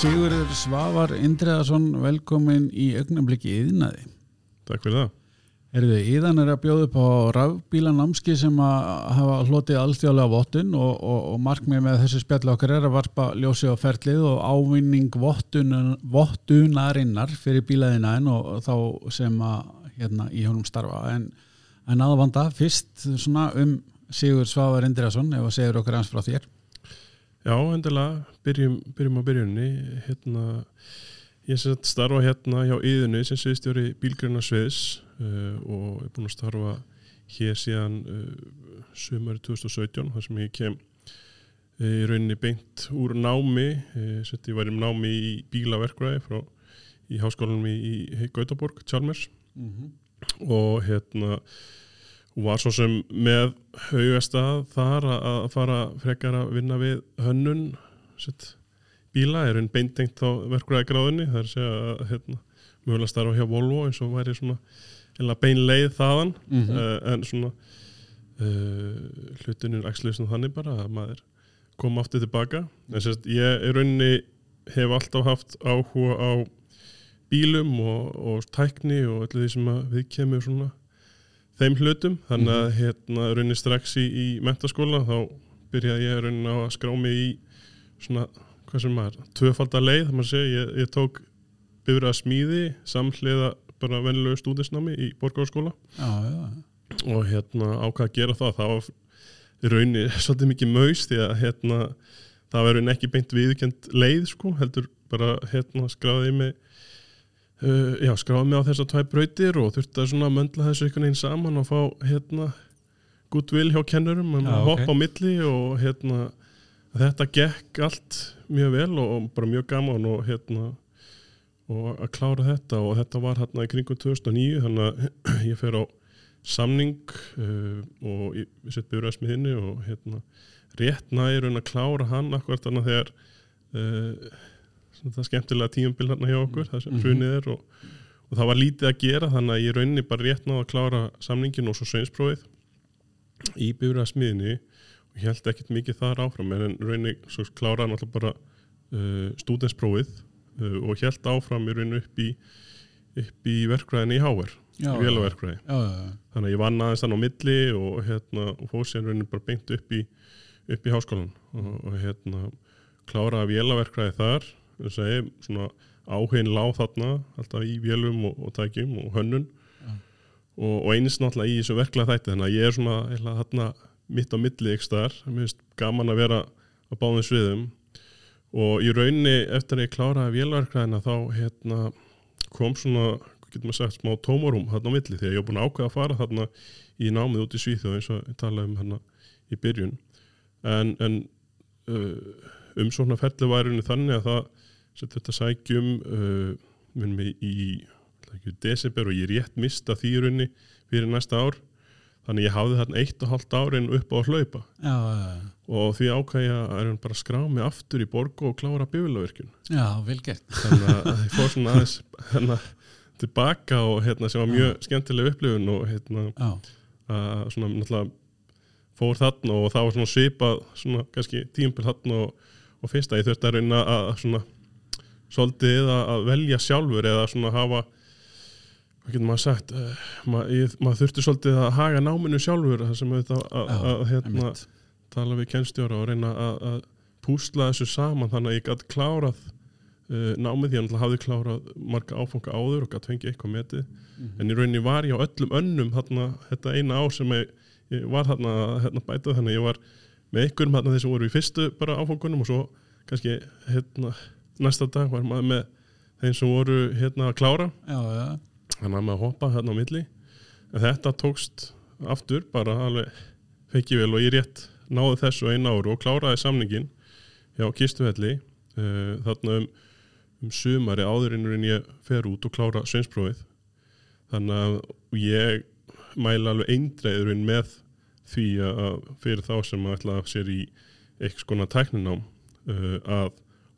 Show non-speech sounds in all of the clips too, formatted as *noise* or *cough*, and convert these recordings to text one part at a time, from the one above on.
Sigurður Svavar Indriðarsson, velkomin í augnablikki yðnaði. Takk fyrir það. Erðu, Íðan er að bjóða upp á rafbílanámski sem að hafa hlotið alltjóðlega vottun og, og, og markmið með þessu spjalli okkar er að varpa ljósi á ferlið og ávinning vottun, vottunarinnar fyrir bílaðinaðin og, og þá sem að hérna í honum starfa. En, en aðvanda fyrst svona um Sigur Svavar Indriðarsson ef að segja okkur hans frá þér. Já, endilega, byrjum, byrjum á byrjunni. Hérna, ég starfa hérna hjá Íðinu sem sviðstjóri bílgrunna sviðs uh, og er búin að starfa hér síðan uh, sumari 2017 þar sem ég kem uh, í rauninni beint úr námi sett ég var í námi í bílaverkvæði frá í háskólanum í, í Gautaborg, Chalmers Mm -hmm. og hérna var svo sem með haugastað þar að að fara frekar að vinna við hönnun sett, bíla, er einn beintengt á verkvæðagráðinni, það er að segja hérna, mögulega starfa hjá Volvo eins og væri svona eða bein leið þaðan. Mm -hmm. uh, en svona uh, hlutinur ægslega þannig bara að maður koma aftur tilbaka. En sérst ég er rauninni hef alltaf haft áhuga á bílum og, og tækni og öllu því sem við kemur svona þeim hlutum. Þannig að hérna rauninni strax í, í mentaskóla þá byrjaði ég rauninni á að skrá mig í svona hvað sem maður, tvöfaldar leið maður segja, ég, ég tók byrjað smíði samhliða bara venilegu stúdisnámi í borgarskóla og hérna ákvað að gera það. Það var í rauninni *laughs* svolítið mikið maus því að hérna það verður ekki beint viðkend leið sko heldur bara hérna skráði mig uh, já skráði mig á þessar tvæ brautir og þurfti að svona möndla þessu einhvern veginn saman og fá hérna goodwill hjá kennurum um Já, hoppa ok. á milli og hérna þetta gekk allt mjög vel og, og bara mjög gaman og hérna og að klára þetta og þetta var hérna í kringum 2009 þannig að *clears throat* ég fer á samning uh, og ég sett byrjaðsmiðinni og hérna rétt næri að klára hann akkurat þannig að þegar uh, það skemmtilega tíumbil hérna hjá okkur það sem Mhm. hrunið er og, og það var lítið að gera þannig að ég rauninni bara rétt náða að klára samningin og svo sveinsprófið í byrjaðsmiðinni og ég held ekkert mikið þar áfram en rauninni svo kláraði náttúrulega bara uh, stúdensprófið uh, og held áfram í rauninni upp í upp í verkræðinni í já, já. þannig að ég vann aðeins þannig á milli og, hérna, og sér raunin bara beint upp í, upp í háskólan og, og hérna kláraði vélaverkræði þar ég svona áhugin lág þarna alltaf í vélum og, og tækjum og hönnun. Og, og eins náttúrulega í þessu verklega þætti þannig að ég er svona þarna mitt á milli ykkur staðar, mér finnst gaman að vera á báðum sviðum. Og í rauninni eftir að ég kláraði vélaverkræðina þá hérna kom svona, getur maður sagt, smá tómarum þarna á milli. Því að ég var búin að ákveða að fara þarna í námið út í Svíþjóð eins og ég talaði um hérna í byrjun. En, en uh, um svona ferli í rauninni þannig að það sem þetta sækjum uh, minnum í, í ætla ekki, desember og ég rétt mista því í rauninni fyrir næsta ár þannig ég hafði þarna eitt og halvt árin upp á að hlaupa. Já, já, já. og því ákvæði að er bara að skrá mig aftur í borgu og klára bifulavirkjun Já, vel gert. þannig að ég fór svona aðeins hérna, tilbaka og hérna, sem var mjög skemmtileg upplifun og hérna, að svona náttúrulega fór þarna og það var svona svipað svona kannski tímpil þarna og, og fyrst að ég þurfti að reyna að, svona svolítið að, velja sjálfur eða svona hafa getur maður sagt uh, maður, ég, maður þurfti svolítið að haga náminu sjálfur það sem auðvitað að, hérna, tala við kennstjóra og reyna að, að púsla þessu saman þannig að ég gæti klárað uh, námið því að hafði klárað marga áfanga áður og gæti fengið eitthvað metið Mhm. en í rauninni var ég á öllum önnum þarna, þetta eina ár sem ég, ég var þarna hérna, bæta þannig að ég var með einhverjum þarna þeir sem voru í fyrstu bara áfangunum og svo kannski hérna, næsta dag var maður með þeim sem voru hérna að klára Já, já. Þannig að maður hoppa hérna á milli en þetta tókst aftur bara alveg fekki vel og ég rétt náði þessu einu áru og kláraði samningin hjá Kistufelli uh, þarna um, um sumari áðurinn en ég fer út og klára sveinsprófið þannig að ég mæla alveg eindreiðurinn með því að fyrir þá sem að ætla að sér í eitthvað skona tækninám uh, að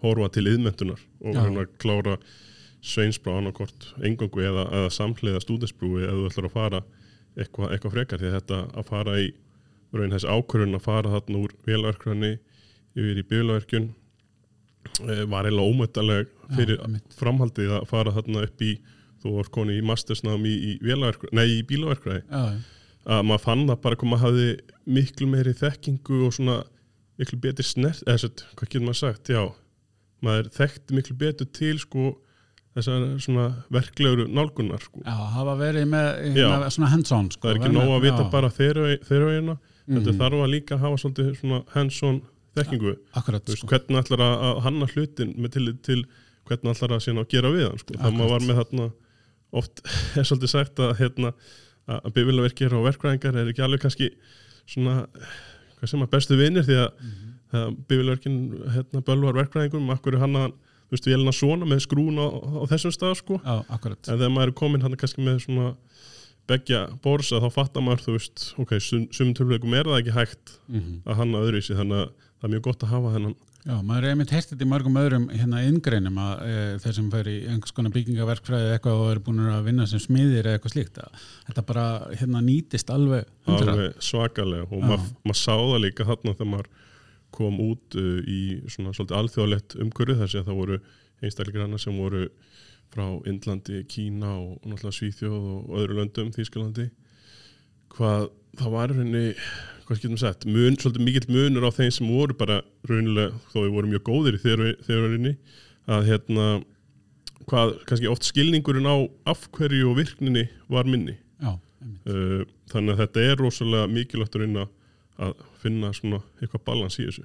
horfa til yðmentunar og Já. hérna klára sveinsbrá annarkort engangu eða, eða samhliða stúdensbrúi eða þú ætlar að fara eitthvað eitthva frekar því að þetta að fara í raun þessi ákvörðun að fara þarna úr vélverkrani yfir í bílaverkjun eh, var eiginlega ómöndaleg fyrir Já, framhaldið að fara þarna upp í þú var koni í mastersnám í, í, í bílaverkræði að maður fann það bara hvað maður hafði miklu meiri þekkingu og svona miklu betri snert, eða sett, hvað getur maður sagt, já maður þekkti miklu betur til sko þessar svona verklegur nálgunar sko. Já, hafa verið með hérna, svona hands-on sko, það er ekki nóg að vita já, bara þeirra vegina, þetta Mhm. þarf að líka hafa svolítið svona hands-on þekkingu Akkurat, veist, sko. hvernig ætlar að hanna hlutin með tillit til hvernig ætlar að sína að gera við hann sko. það maður Akkurat. var með þarna oft *laughs* er svolítið sagt að hérna, að bifilverkir og verkvæðingar er ekki alveg kannski svona hvað sem að bestu vinir því að, Mhm. að bifilverkin hérna, bölvar verkvæðingum, akkur er hann að þú veist, vélina svona með skrún á, á þessum stað sko, Já, akkurat en þegar maður er komin hann kannski með svona begja borsa þá fattar maður, þú veist, ok, sum, sum töluleikum er það ekki hægt Mhm. að hanna öðruvísi, þannig að það er mjög gott að hafa þennan Já, maður er einmitt þetta í mörgum öðrum hérna inngreinum að e, þeir sem fer í einhvers konar byggingaverkfræði eitthvað og eru búin að vinna sem smiðir eða eitthvað slíkt að þetta bara hérna nýtist alveg hundra. alveg svakalega og maður mað sá það líka þarna þegar maður kom út uh, í svona svolítið alþjóðlegt umhverju þar sem það voru einstaklega sem voru frá Indlandi, Kína og náttúrulega Svíþjóð og öðru löndum, Þýskalandi hvað það var rauninni hvað getum við sagt, mun, svolítið mikill munur á þeim sem voru bara raunilega þó við vorum mjög góðir í þeirrarinni að hérna hvað kannski oft skilningurinn á af hverju og virkninni var minni Já. Uh, þannig að þetta er rosalega mikilvægt að reyna að finna svona eitthvað balans í þessu.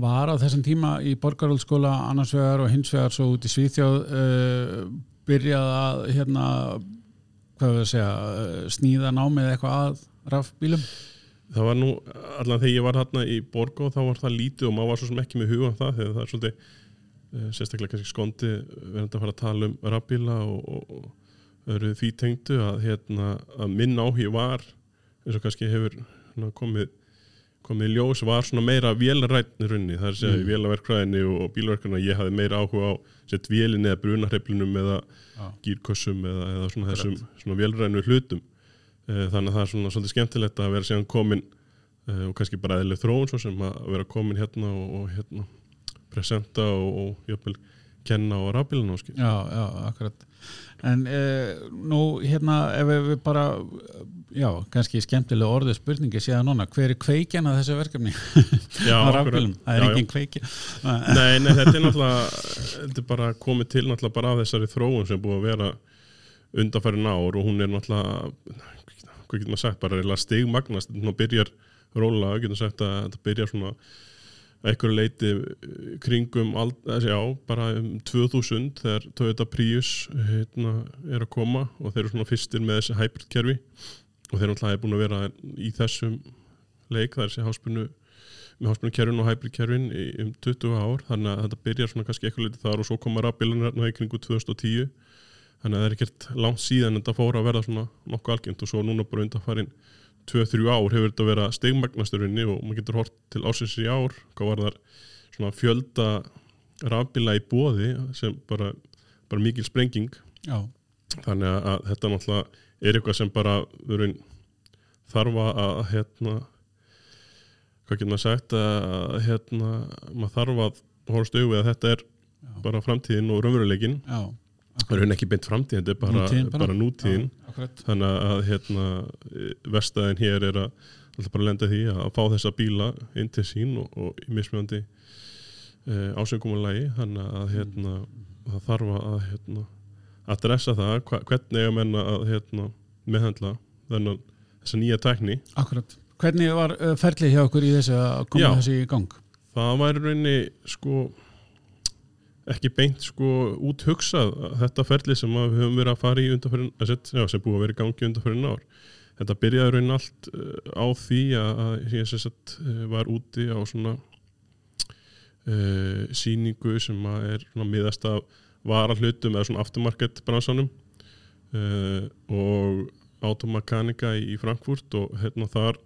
Var á þessum tíma í borgarhaldskóla annars vegar og hins vegar svo út í Svíþjóð uh, byrjað að hérna hvað við að segja, uh, sníða námið eitthvað að rafbílum? Það var nú, allan þegar ég var hérna í Borgó þá var það lítið og maður var svo sem ekki með huga um það þegar það er svolítið uh, sérstaklega kannski skondi verðandi að fara að tala um rafbíla og, og, og öðru því tengdu að, hérna, að minn áhug var eins og kannski hefur hérna, komið komið ljós var svona meira vélrætni runni, það er að segja Mm. vélaverkræðinni og bílaverkræðinni ég hafði meira áhuga á sett vélinni eða brunarreiflunum eða Já, gírkossum eða, eða svona Akkurat. þessum svona vélrænu hlutum Eh, þannig að það er svona svolítið skemmtilegt að vera síðan komin eh, og kannski bara eðlileg þróun svo sem að vera komin hérna og, og hérna presenta og, og jöfnvel kenna á rafbílun áskil já, já, akkurat en uh, nú hérna ef við bara já, kannski skemmtilega orðið spurningi síðan núna, hver er kveikjan að þessu verkefni? Já, *laughs* rafbílum, það er engin kveiki Nei, nei, þetta er náttúrulega þetta er bara komið til náttúrulega bara af þessari þróun sem búið að vera undanfærin ár og hún er náttúrulega hvað getur maður sagt, bara stigmagnast. Þetta byrjar róla, getur sagt að þetta byrjar svona að einhverju leiti eh, kringum ald, þessi, já, bara um 2000 þegar Toyota Prius hérna, er að koma og þeir eru svona fyrstir með þessi hybrid kerfi og þeir náttúrulega er búin að vera í þessum leik, það er þessi háspunnu með háspunni kerfin og hybrid kerfin í, um 20 ár, þannig að þetta byrjar svona kannski eitthvað litið þar og svo koma rafbílunar hérna í kringu 2010 þannig að það er ekkert langt síðan en þetta fór að verða svona nokkuð algjönd og svo núna bara undanfarin 2-3 ár hefur þetta verið að stegmagnasturinni og maður getur hort til ásins í ár hvað var þar svona fjölda rafbíla í bóði sem bara, bara mikil sprenging. Já, þannig að, að þetta náttúrulega er eitthvað sem bara verið þarf að hérna hvað getur maður sagt að hérna maður þarf að horfast auðvið að þetta er Já. bara framtíðin og raunveruleikin já það er ekki beint framtíðin, þetta er bara Nútíðin bara. bara nútíðin. Akkurat þannig að hérna vestæðin hér er að bara lenda því að fá þessa bíla inn til sín og, og í mismjöndi uh, ásöngumulagi þannig að hérna það þarf að hérna að dressa það, hva, hvernig eiga menna að hérna meðhandla þennan þessa nýja tekni Akkurat. Hvernig var uh, ferlið hjá okkur í þessu að koma Já. þessu í gang? það væri rauninni sko ekki beint sko út hugsað þetta ferli sem við höfum verið að fara í undanfyrin, já, sem búið að vera í gangi undanfyrin ár. Þetta byrjaði raunin allt uh, á því að, ég sagt uh, var úti á svona uh, síningu sem er miðast af vara hlutum eða svona aftermarket bransanum uh, og automakanika í, Frankfurt og hérna þar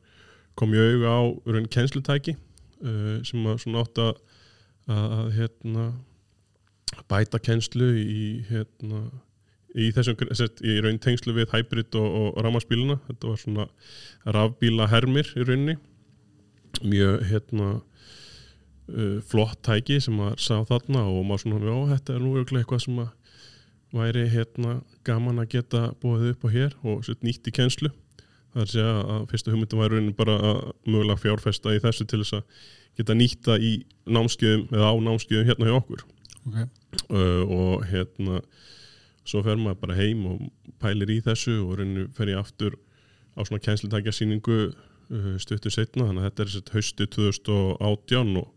kom ég auga á raunin kennslutæki uh, sem að svona átt að, að hérna bæta kennslu í hérna í þessum, í raun tengslu við hybrid og, og rafmagsbíluna þetta var svona rafbíla hermir í rauninni. Mjög hérna uh, flott tæki sem maður sá þarna og maður svona, já, þetta er nú eitthvað sem að væri hérna gaman að geta búið upp á hér og sett nýtt í kennslu. Það er segja að fyrsta hugmyndum væri raunin bara að mögulega fjárfesta í þessu til þess að geta nýtta í námskeiðum eða á námskeiðum hérna hjá okkur okay. uh, og hérna svo fer maður bara heim og pælir í þessu og raunin fer ég aftur á svona kænslutækja síningu uh, stuttur setna, þannig að þetta er sett hausti 2018 og,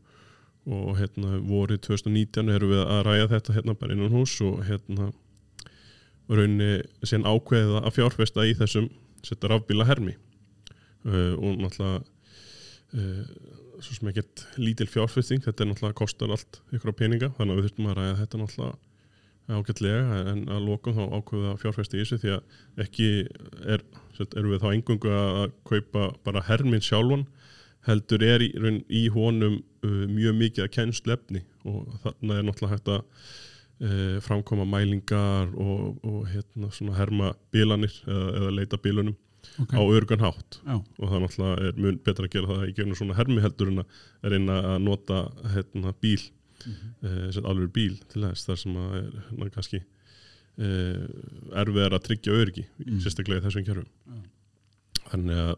og hérna vorið 2019 erum við að ræða þetta hérna bara innan hús og hérna rauninni síðan ákveðið að fjárfesta í þessum setja rafbíla hermi uh, og náttúrulega svo sem ekkert lítil fjárfesting þetta er náttúrulega kostar allt ykkur á peninga þannig að við þurfum að ræða þetta náttúrulega ágætlega en að lokum þá ákveða fjárfesti í þessu því að ekki er, erum við þá engungu að kaupa bara hermin sjálfan heldur er í, í honum uh, mjög mikið að kennslefni og þannig er náttúrulega hægt að uh, framkoma mælingar og, og hérna herma bílanir eða, eða leita bílunum okay. á örgan hátt Já. og það náttúrulega er mun betra að gera það í gegnum svona hermi heldur en að reyna að nota hérna bíl mm -hmm. uh, alveg bíl til þess þar sem að er hérna, kannski uh, erfiðar að tryggja örgi mm. sérstaklega í þessum kjörfum Já. þannig að,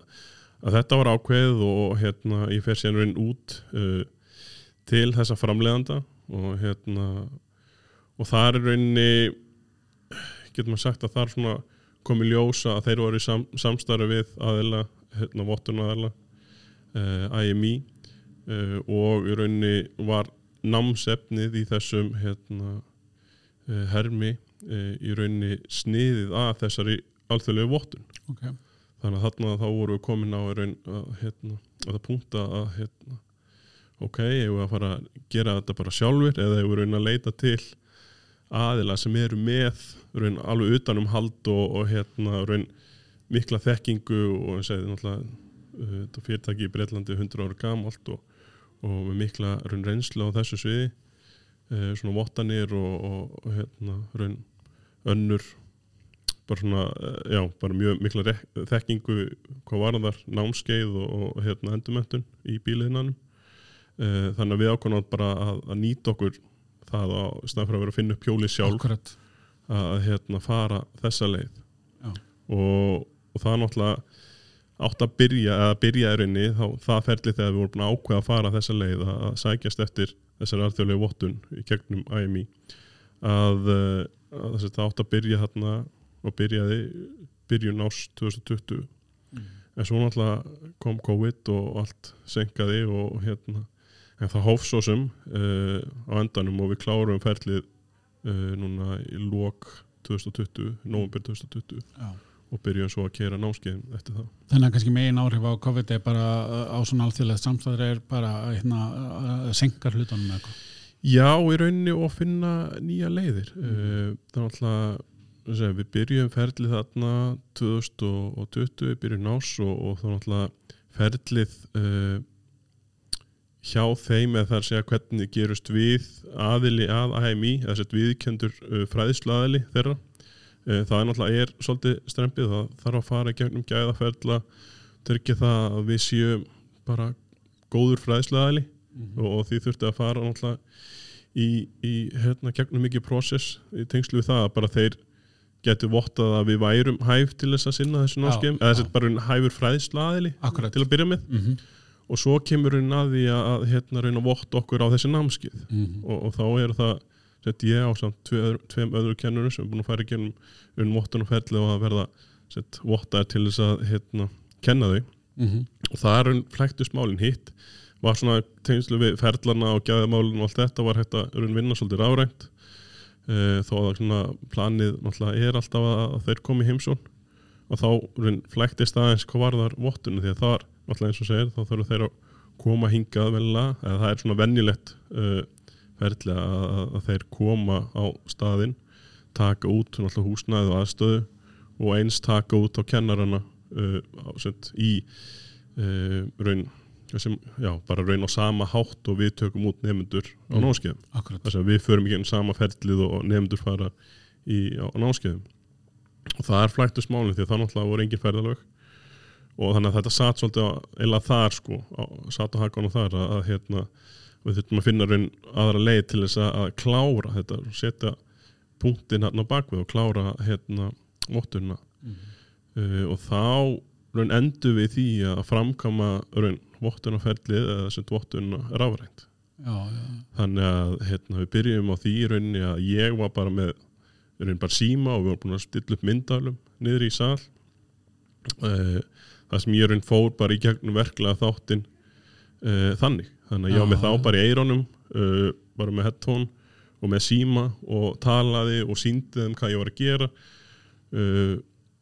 að þetta var ákveð og hérna ég fer sérn raun út uh, til þessa framleiðanda og hérna og það er rauninni getur maður sagt að það er svona komið ljósa að þeir voru sam, samstarfi við aðeila, hérna vottun aðeila uh, IMI uh, og í rauninni var námsefnið í þessum hérna, uh, hermi í rauninni sniðið að þessari alþjóðlegu vottun okay. þannig að þarna þá voru við komin á raun, að, hérna, að það punkta að hérna, ok, ég voru að fara að gera þetta bara sjálfur eða ég voru að leita til aðila sem eru með raun, alveg utanum hald og, og hérna, raun, mikla þekkingu og náttúrulega uh, fyrirtæki í Breitlandi 100 ára gamalt og, og mikla raun, reynslu á þessu sviði. Uh, svona vottanir og, og hérna, önnur bara svona, uh, já, bara mjög mikla þekkingu hvað var þar námskeið og hérna, endumöntun í bíliðinanum uh, þannig að við ákvæmum bara að, að nýta okkur það á fyrir að vera að finna upp pjóli sjálf. Akkurat. að hérna, fara þessa leið. Og, og það er náttúrulega átt að byrja, eða byrja er inni þá það ferli þegar við vorum búin að ákveða að fara þessa leið að, sækjast eftir þessari alþjóðlegu vottun í gegnum IMI að, eh, að það átt að byrja hérna og byrjaði byrjun ás 2020 Mm. en svo náttúrulega kom COVID og allt senkaði og hérna en það hóf svo sem uh, á endanum og við klárum ferlið uh, núna í lók 2020, november 2020 Já. og byrjum svo að kera námskeiðin eftir það. Þannig að kannski megin áhrif á COVID er bara á svona alþjóðlega samstæðri er bara hérna, að senka hlutunum eða eitthvað. Já, í rauninni og finna nýja leiðir. Mm. Það er alltaf, við byrjum ferlið þarna 2020, við byrjum nás og, og þá alltaf ferlið uh, hjá þeim eða að segja hvernig gerust við aðili að AMI, þess að viðkendur uh, fræðslu aðili þeirra. Uh, það er náttúrulega er svolítið strempið, það þarf að fara í gegnum gæðaferðla, tryggja það að við séum bara góður fræðslu aðili mm -hmm. og, og því þurfti að fara náttúrulega í, í hérna, gegnum mikið prósess í tengslu við það að bara þeir getur vottað að við værum hæf til þess að sinna þessu námskeim, eða þess að bara hæfur fræðslu aðili Akkurat. til að byrja með Mm -hmm. Og svo kemur hún að því að hérna reyna að votta okkur á þessi námskið Mm -hmm. og, og þá er það sett ég á samt tve, öðru- tveim öðru kennurum sem er búin að fara í gennum unn vottunarferli og að verða sett vottaðir til þess að hérna, kenna þau. Mm -hmm. og það er unn flæktust málin hitt. Var svona tengslu við ferlana og gæðamálin og allt þetta var hægt að raun vinna svolítið rárænt e, þó að svona planið náttúrulega er alltaf að, að þeir komi heimsón og þá flæktist aðeins hvað var þar vottunni því að það var náttúrulega eins og segir þá þurfa þeir að koma hingað velja eða það er svona venjulegt uh, ferli að, að, þeir koma á staðinn taka út náttúrulega húsnæði og aðstöðu og eins taka út á kennarana uh, á, sett, í uh, raun sem, já, bara raun á sama hátt og við tökum út nefnendur á Mm. námskeiðum. Að við förum ekki inn sama ferlið og nefnendur fara í, á, á námskeiðum og það er flættust málinn því að það náttúrulega voru engin ferðalög. Og þannig að þetta satt svolítið á, eða þar sko, á, satt á hakan og þar að, að hérna við þurfum að finna raun aðra leið til þess að, að klára þetta setja punktin hérna á bakvið og klára hérna vottunna uh, og þá raun endur við því að framkama raun vottunarferlið eða þessum vottunna rafrænt. Já, já, þannig að hérna, við byrjum á því rauninni að ég var bara með í rauninni bara síma og við varum búin að stilla upp myndalum niður í sal. Uh, það sem ég í rauninni fór bara í gegnum verklega þáttinn uh, þannig. Þannig að ég með Já, þá bara í eironum uh, bara með headphone og með síma og talaði og síndi þeim hvað ég var að gera. Uh,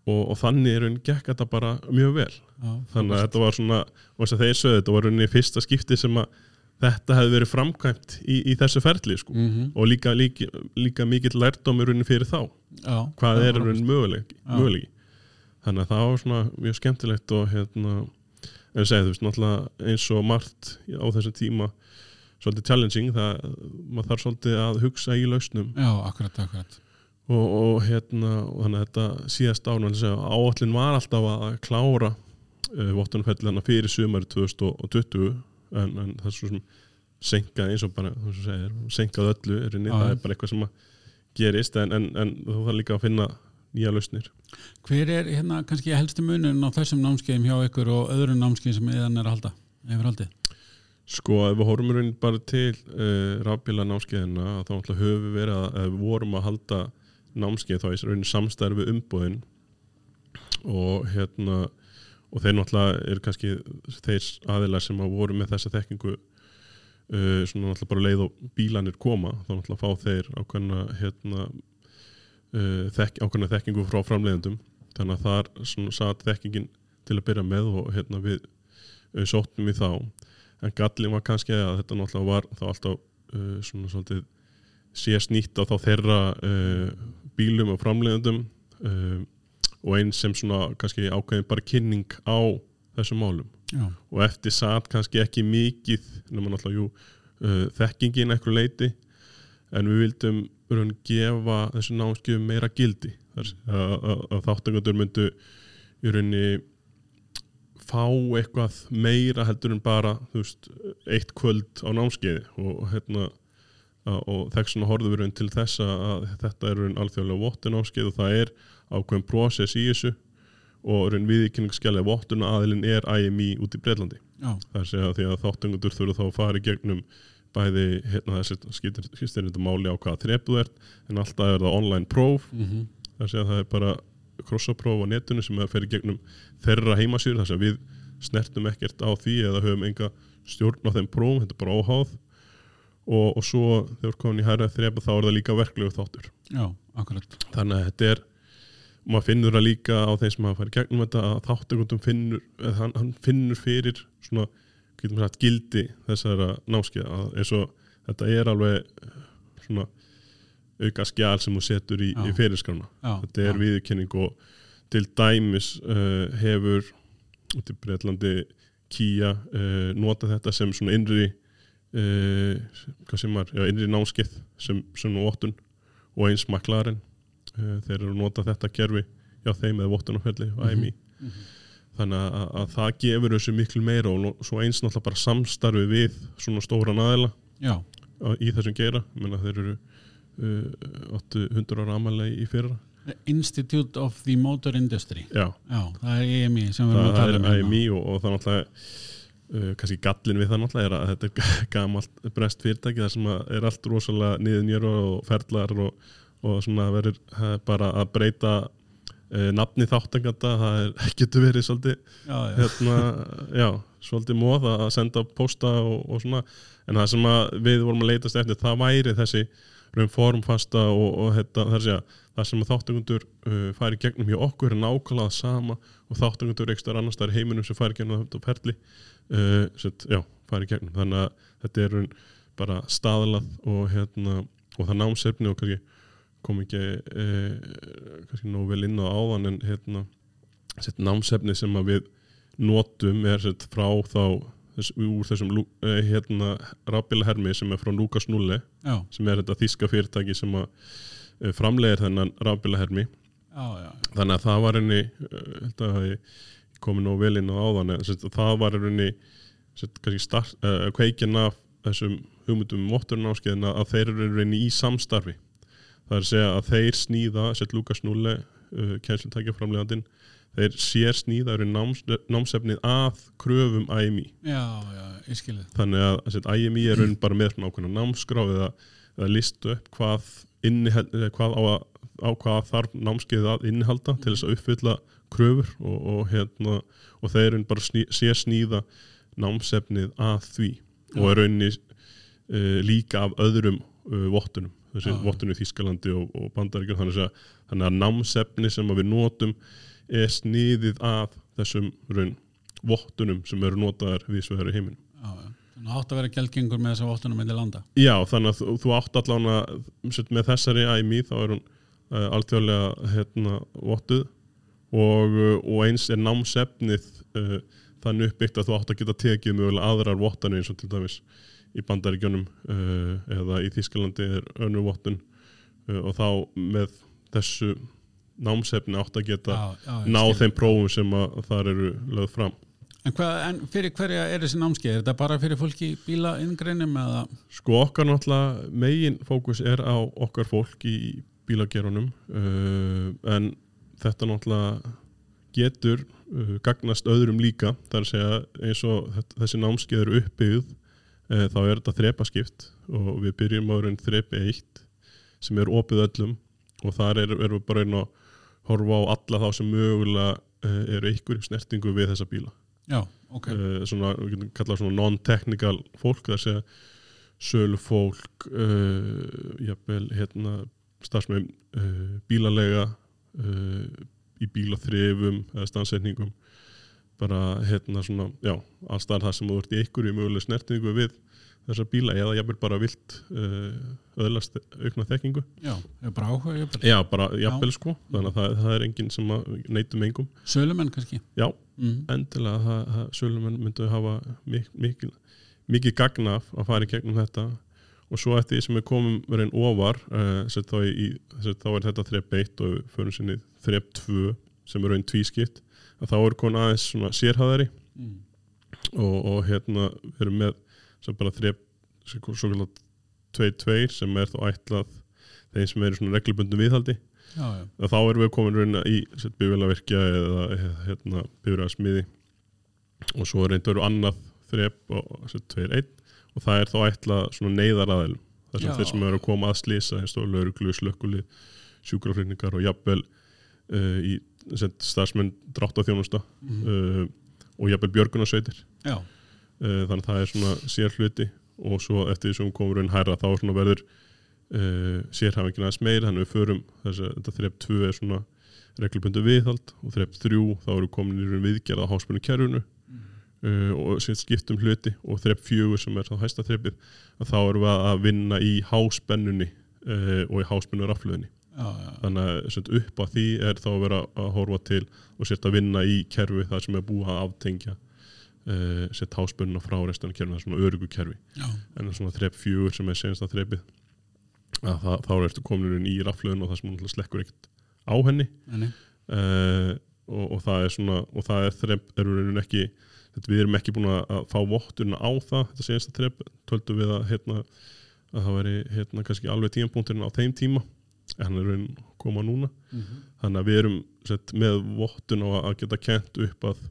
og, og þannig er rauninni gekk þetta bara mjög vel. Já þannig að þetta var svona og þess að þeir sögðu þetta var rauninni fyrsta skipti sem að þetta hefði verið framkvæmt í, í þessu ferli sko. mm og líka, líka, líka mikill lærdómi rauninni fyrir þá. Já, hvað já, er Já. möguleiki. Þannig að það var svona mjög skemmtilegt og hérna en segi þú veist, náttúrulega eins og margt á þessum tíma svolítið challenging það, maður þarf svolítið að hugsa í lausnum. Já, akkurat, akkurat. Og, og hérna og þannig að þetta síðast ánum áallin var alltaf að klára uh, vottunarfellina fyrir sumari 2020 en, en það er svo sem senkað eins og bara, þú segir, senkað öllu er inni, það er bara eitthvað sem að gerist en, en, en þú þarf líka að finna nýja lausnir Hver er hérna kannski helsti munin á þessum námskeiðum hjá ykkur og öðrum námskeiðum sem yðan er að halda? Hefur haldið? Sko, ef við horfum raunin bara til uh, rafbíla námskeiðina þá höfum við verið að, ef við vorum að halda námskeið þá er raunin samstærfi umbúðin og hérna og þeir náttúrulega er kannski þeir aðilar sem að voru með þessa þekkingu uh, svona náttúrulega bara leið og bílanir koma þá náttúrulega fá þeir ákveðna hérna uh, þekk, ákveðna þekkingu frá framleiðendum. Þannig að þar svona satt þekkingin til að byrja með og hérna við uh, sóttum í þá. En gallin var kannski að þetta náttúrulega var þá alltaf uh, svona svolítið sé snýtt á þá þeirra uh, bílum og framleiðendum uh, og eins sem svona kannski ákveðin bara kynning á þessum málum. Já, og eftir satt kannski ekki mikið nema náttúrulega jú uh, þekkingin eitthvað leiti en við vildum raun gefa þessu námskjöfum meira gildi. Að, þáttangandur myndu í rauninni fá eitthvað meira heldur en bara veist, eitt kvöld á námskeiði. Og hérna og þess vegna horfum við raun til þess að þetta er raun alþjóðlega vottun námskeið og það er ákveðin prósess í þessu og raun viðkynningsskjælega vottun aðilinn er IMI út í Breitlandi það er að því að þáttangundur þurfa þá að fara í gegnum bæði hérna þessi skiptir þetta máli á hvaða þrepu ert en alltaf er það online próf. Mm það er að að það er bara krossapróf á netinu sem að fer í gegnum þeirra heimasýr þar sem við snertum ekkert á því eða höfum enga stjórn á þeim prófum, þetta er bara óháð og, og svo þegar komin í hærra þrepu þá er það líka verklegu þáttur. Já, akkurat. Þannig að þetta er maður finnur það líka á þeim sem hafa farið gegnum þetta að þáttökundum finnur hann, hann finnur fyrir svona getum við sagt gildi þessara námskeið eins og þetta er alveg eh, svona auka skjál sem þú setur í, í fyrirskrána. Þetta er já, viðurkenning og til dæmis uh, hefur út í Breitlandi Kia uh, nota þetta sem svona innri hvað sem var, já, innri námskeið sem svona vottun og eins maklarinn uh, þeir eru að nota þetta kerfi já þeim eða vottunarfelli og Mhm. IMI þannig að, að, að það gefur þessu miklu meira og svo eins náttúrulega bara samstarfi við svona já, á- í þessum geira, menna þeir eru uh, 800 ára amalega í fyrra. Institute of the Motor Industry. Já, já, það er EMI sem við erum að tala er um hérna. IMI og, og það náttúrulega uh, kannski gallin við það náttúrulega er að þetta er *laughs* gamalt brest fyrirtæki þar sem er allt rosalega niður njörfa og ferlar og, og svona verður er bara að breyta uh, nafni þáttanganda það er, *laughs* getur verið svolítið já, já, hérna, já, svolítið móð að senda posta og, og svona. En það sem við vorum að leitast eftir það væri þessi formfasta og, og þetta, það, sé að, það sem að þáttangundur uh, fari gegnum hjá okkur er nákvæmlega það sama og þáttangundur ekstra annars það er heiminum sem fari gegnum þetta perli uh, set, já, fari gegnum. Þannig að þetta er bara staðlað og hérna og það námsefni og kannski kom ekki uh, kannski nóg vel inn á áðan en hérna sett námsefni sem við notum er sett frá þá þess, úr þessum eh, hérna rafbíla hermi sem er frá Lukas Nulle já, sem er þetta þíska fyrirtæki sem að uh, framlegir þennan rafbíla hermi. Já, þannig að það var henni uh, komið nóg vel inn á áðan það var henni uh, kveikin af þessum hugmyndum um votturinn að þeir eru reyni í samstarfi. Það er að segja að þeir sett Lukas Nulle, uh, kænslutækja framlegandinn þeir sér sníða eru náms, námsefnið að kröfum IMI Já, já, ég skilði þannig að, að IMI er raun bara með svona ákveðna námskrá eða, eða listu upp hvað, innihald, hvað á, að, á hvað þarf námskeið að innihalda til þess að uppfylla kröfur og, og, hérna, og þeir raun bara sný, sér sníða námsefnið að því Já. og er rauninni uh, líka af öðrum uh, vottunum þessi vottunum í Þískalandi og, og Bandaríkjum þannig að, þannig að námsefni sem við notum er sniðið að þessum raun vottunum sem eru notaðar við svo þeirri heiminn Þannig að átt að vera gælgengur með þessa vottunum með landa. Já, þannig að þú, átt allan að með þessari IMI þá er hún uh, alþjóðlega hérna, vottuð. Og, uh, og eins er námsefnið uh, þannig uppbyggt að þú átt að geta tekið mögulega aðrar vottanir eins og til dæmis í bandaríkjónum uh, eða í Þísklandi er önnur vottun og þá með þessu námsefni átt að geta já, já, ná þeim prófum sem þar eru lögð fram En, hvað, en fyrir hverja er þessi námskeið? Er þetta bara fyrir fólki í bíla inngreinum? Eða? Sko okkar náttúrulega megin fókus er á okkar fólk í bílagerunum uh, en þetta náttúrulega getur uh, gagnast öðrum líka þar að segja eins og þessi námskeið eru uppbyggð uh, þá er þetta þrepaskipt og við byrjum á raun þrepi eitt sem er opið öllum og þar erum er við bara einn að horfa á alla þá sem mögulega uh, eru ykkur snertingu við þessa bíla. Já, ok. Uh, Svona, við getum kallað svona non-technical fólk þar segja sölu fólk uh, jafnvel, hérna starfsmegin bílalega í bílaþrifum eða stansetningum bara hérna svona, já, allstað það sem þú ert í ykkur í möguleg snertingu við þessar bíla eða vil bara vilt uh, öðlast aukna þekkingu Já, bara áhuga jafnvel. Já, bara jafnvel Já. sko þannig að það, það er enginn sem neytum engum Sölumenn kannski? Já, mm. endilega það, sölumenn myndu að hafa mikið mikið gagna að fara í gegnum þetta og svo eftir því sem við komum verið ofar uh, þá, í, þá er þetta þrepp 1 og fyrir sinni þrepp 2 sem er raun tvískipt að þá er kon aðeins svona sérhæðari mm. og, og hérna við erum með sem bara þrep svo kallar 2-2 sem er þá ætlað þeim sem eru svona reglubundum viðhaldi. Já, já. þá erum við komin reyna í bifjölaverkja eða hérna, bifjölarsmiði og svo reyndur við annað þrep og 2-1 og það er þá ætlað svona neyðaraðil þar sem þeir sem eru að koma að slýsa lauruglu, slökkuli, sjúkraflýningar og jafnvel uh, í starfsmenn drátt á þjónusta mm -hmm. uh, og jafnvel björgunarsveitir. Já þannig að það er svona sér hluti og svo eftir því sem komur einn hæra þá verður uh, sérhafingin aðeins meir þannig að við förum þess að þetta þrepp 2 er svona reglubundu viðhald og þrepp 3 þá eru komin í raun viðgerða á háspunni kjærunu mm. uh, og skiptum hluti og þrepp 4 sem er þá hæsta þreppið að þá eru við að vinna í háspennunni og í háspennu rafluðinni Já, já. þannig að upp á því er þá að vera að horfa til og setja að vinna í kerfi þar sem er búið að aftengja uh, sett háspunna frá restan kerfið, það er svona örugu kerfi. Já. en það er svona þrepp fjögur sem er senast að þreppið að það, þá ertu komin í raflöðun og það sem slekkur ekkert á henni. Uh, og, og það er svona og það er þrepp, erum við ekki þetta, við erum ekki búin að fá votturna á það þetta senast að þrepp, töldu við að hérna, að það veri hérna kannski alveg tímapunkturinn á þeim tíma en hann er raun koma núna. Mm -hmm. þannig að við erum sett, með vottun á að geta kent upp að eh,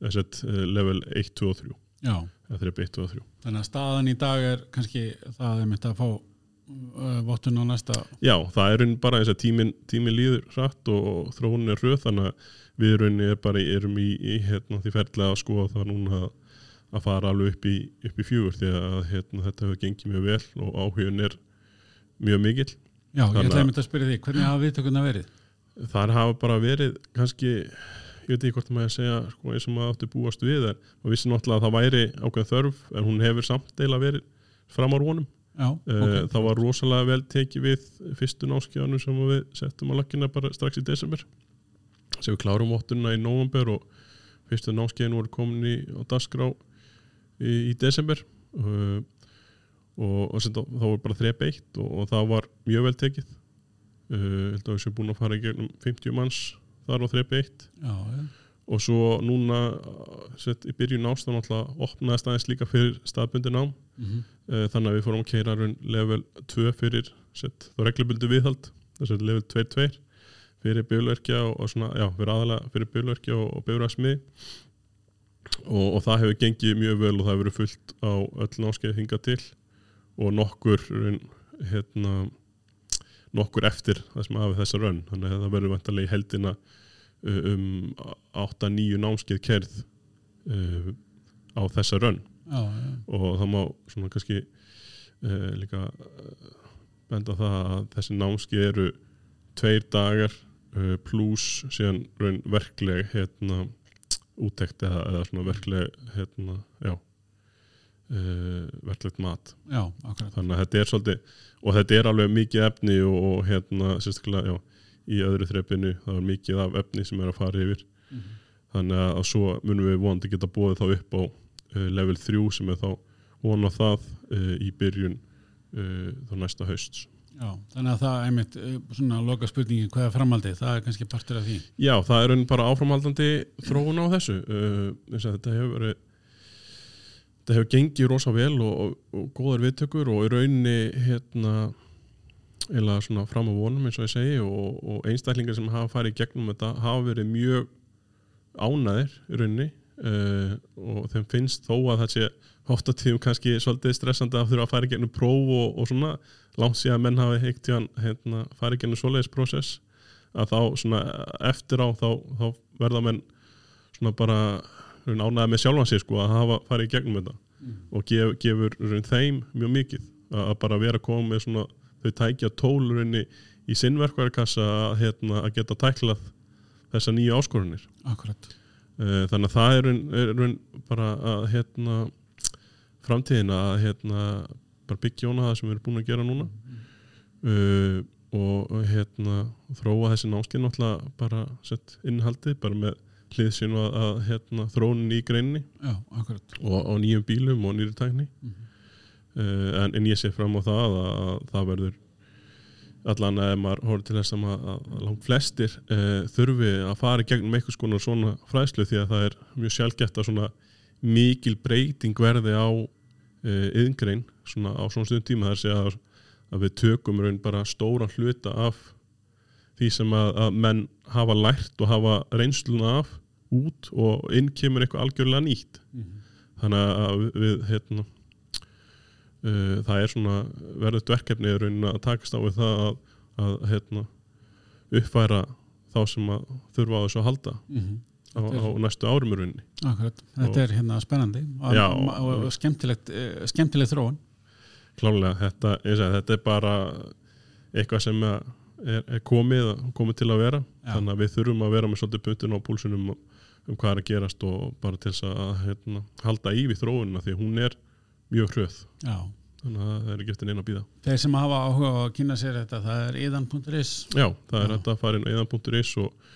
level 1, 2 og 3 Já. eða 3, 1, 2 og 3 Þannig að staðan í dag er kannski það að við myndum að fá uh, vottun á næsta Já, það er bara eins að tímin, tímin líður rætt og, og þróunin er röð þannig að við rauninni er bara, erum í, í hérna, því ferðlega að skoða það núna að, að fara alveg upp í, upp í fjögur því að hérna, þetta hefur gengið mjög vel og áhugun er mjög mikil Já, ég ætlaði myndið að spyrja því, hvernig hafa viðtökurna verið? Það hafa bara verið kannski ég veit ekki hvort maður að segja sko, eins og maður átti búast við en maður vissi náttúrulega að það væri ákveð þörf en hún hefur samt deila verið fram á rónum Já, eh, okay. það var rosalega vel tekið við fyrstu náskjánu sem við settum á lakkina bara strax í desember. Sem við klárum óttunna í november og fyrstu náskjánu voru komin í á dasgrá í, í desember. Uh, og, og þá, þá var bara þrepp eitt og, og það var mjög vel tekið. Uh, held að við séum búin að fara í gegnum 50 manns þar á þrepi 1 já, ja. og svo núna sett, í byrjun ástæðan alltaf opnaðist aðeins líka fyrir staðbundi nám mm -hmm. uh, þannig að við fórum að keira level 2 fyrir sett, þá reglubundu viðhald level 2-2 fyrir bjölverkja og, og svona, já, fyrir aðalega fyrir bjölverkja og, og bjölverksmið og, og það hefur gengið mjög vel og það hefur verið fullt á öll náskeið hinga til og nokkur hérna nokkur eftir það sem hafi þessa raun þannig að það verður vantarlega í heldina uh, um 8-9 námskeið kerð uh, á þessa raun já, já, og það má svona kannski uh, líka uh, benda það að þessi námski eru tveir dagar uh, pluss síðan raun verkleg hérna útekt eða, eða svona verkleg hérna, já uh, verklegt mat. Já, þannig að þetta er svolítið og þetta er alveg mikið efni og, og hérna sérstaklega já, í öðru þreppinu það er mikið af efni sem er að fara yfir. Mhm. þannig að, að svo munum við vonandi geta búið þá upp á uh, level 3 sem er þá vona það uh, í byrjun þá næsta hausts. Já, þannig að það er einmitt eh, svona loka spurningi hvað er framhaldið, það er kannski partur af því. Já, það er bara áframhaldandi þróun á þessu þess að þetta hefur verið þetta hefur gengið rosa vel og, og, og góðar viðtökur og í rauninni hérna eða svona fram á vonum eins og ég segi og, og einstaklingar sem hafa farið gegnum þetta hafa verið mjög ánæðir í rauninni uh, og þeim finnst þó að það sé hótt að tíum kannski svolítið stressandi að þurfa að fara gegnum próf og, og svona langt síðan menn hafi heikt hérna, farið gegnum svoleiðis prósess að þá svona eftir á þá, þá verða menn svona bara ánæða með sjálfan sig sko að hafa farið í gegnum þetta. Og gef, gefur þeim mjög mikið að, bara vera með svona þau tækja tólurinn í sinnverkvarkassa að, hérna, að geta tæklað þessa nýja áskorunir Akkurat. Eh, þannig að það er, er raun bara að hérna framtíðin að hérna bara byggja óna það sem við erum búin að gera núna. Uh, og hérna þróa þessi námskeið náttúrulega bara sett innhaldið bara með hliðsinn að, að hérna, þróunin í greinni Já, og, og nýjum bílum og nýri tækni. Mhm. uh, en, en ég sé fram á það að, að það verður allan að maður horfður til þess að, að, að langt flestir uh, þurfi að fara gegnum eitthvað skonar svona fræðslu því að það er mjög sjálfgett að svona mikil breyting verði á uh, yðngrein svona á svona stundum tíma. Þar sé að, að við tökum raun bara stóran hluta af því sem að, að menn hafa lært og hafa reynsluna af út og inn kemur eitthvað algjörlega nýtt. Þannig að við, hérna uh, það er svona verðut verkefni í raunin að takast á við það að, að hérna uppfæra þá sem að þurfa á þessu að halda Mhm. á, á næstu árum í rauninni. Akkurat, þetta Og- er hérna spennandi og, Já. og, og skemmtilegt, eh, skemmtilegt þróun. Klálega, þetta, segi, þetta er bara eitthvað sem er, er komið, komið til að vera. Já. þannig að við þurfum að vera með svolítið punktinn á púlsunum um hvað er að gerast og bara til þess að hérna, halda í við þróunina því hún er mjög hröð. Já, þannig að það er ekki eftir neina að býða þeir sem hafa áhuga á að kynna sér þetta það er iðan.is Já, það er þetta að fara inn á eðan.is og,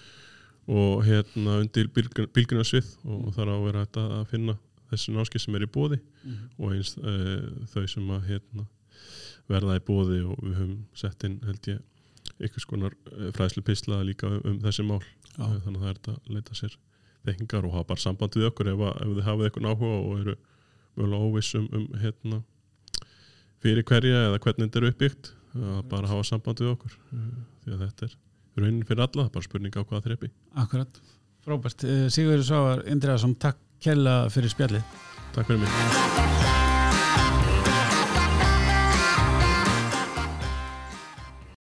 og hérna undir bylgunarsvið og þar á vera þetta að finna þessi náski sem er í bóði og eins uh, þau sem að hérna, verða í bóði og við höfum sett inn held ég einhvers konar uh, fræðslu pisla líka um, um þessi mál. Já. þannig að það er þetta að leita sér þekkingar og hafa bara samband við okkur ef, ef þið hafið eitthvað áhuga og eru mögulega óviss um, hérna, fyrir hverja eða hvernig þetta er uppbyggt að bara hafa samband við okkur uh, því að þetta er raunin fyrir alla, bara spurning á hvaða þrepi Akkurat, frábært. Eh, Sigurður Svávar Indriðarsson, takk kella fyrir spjallið. Takk fyrir mig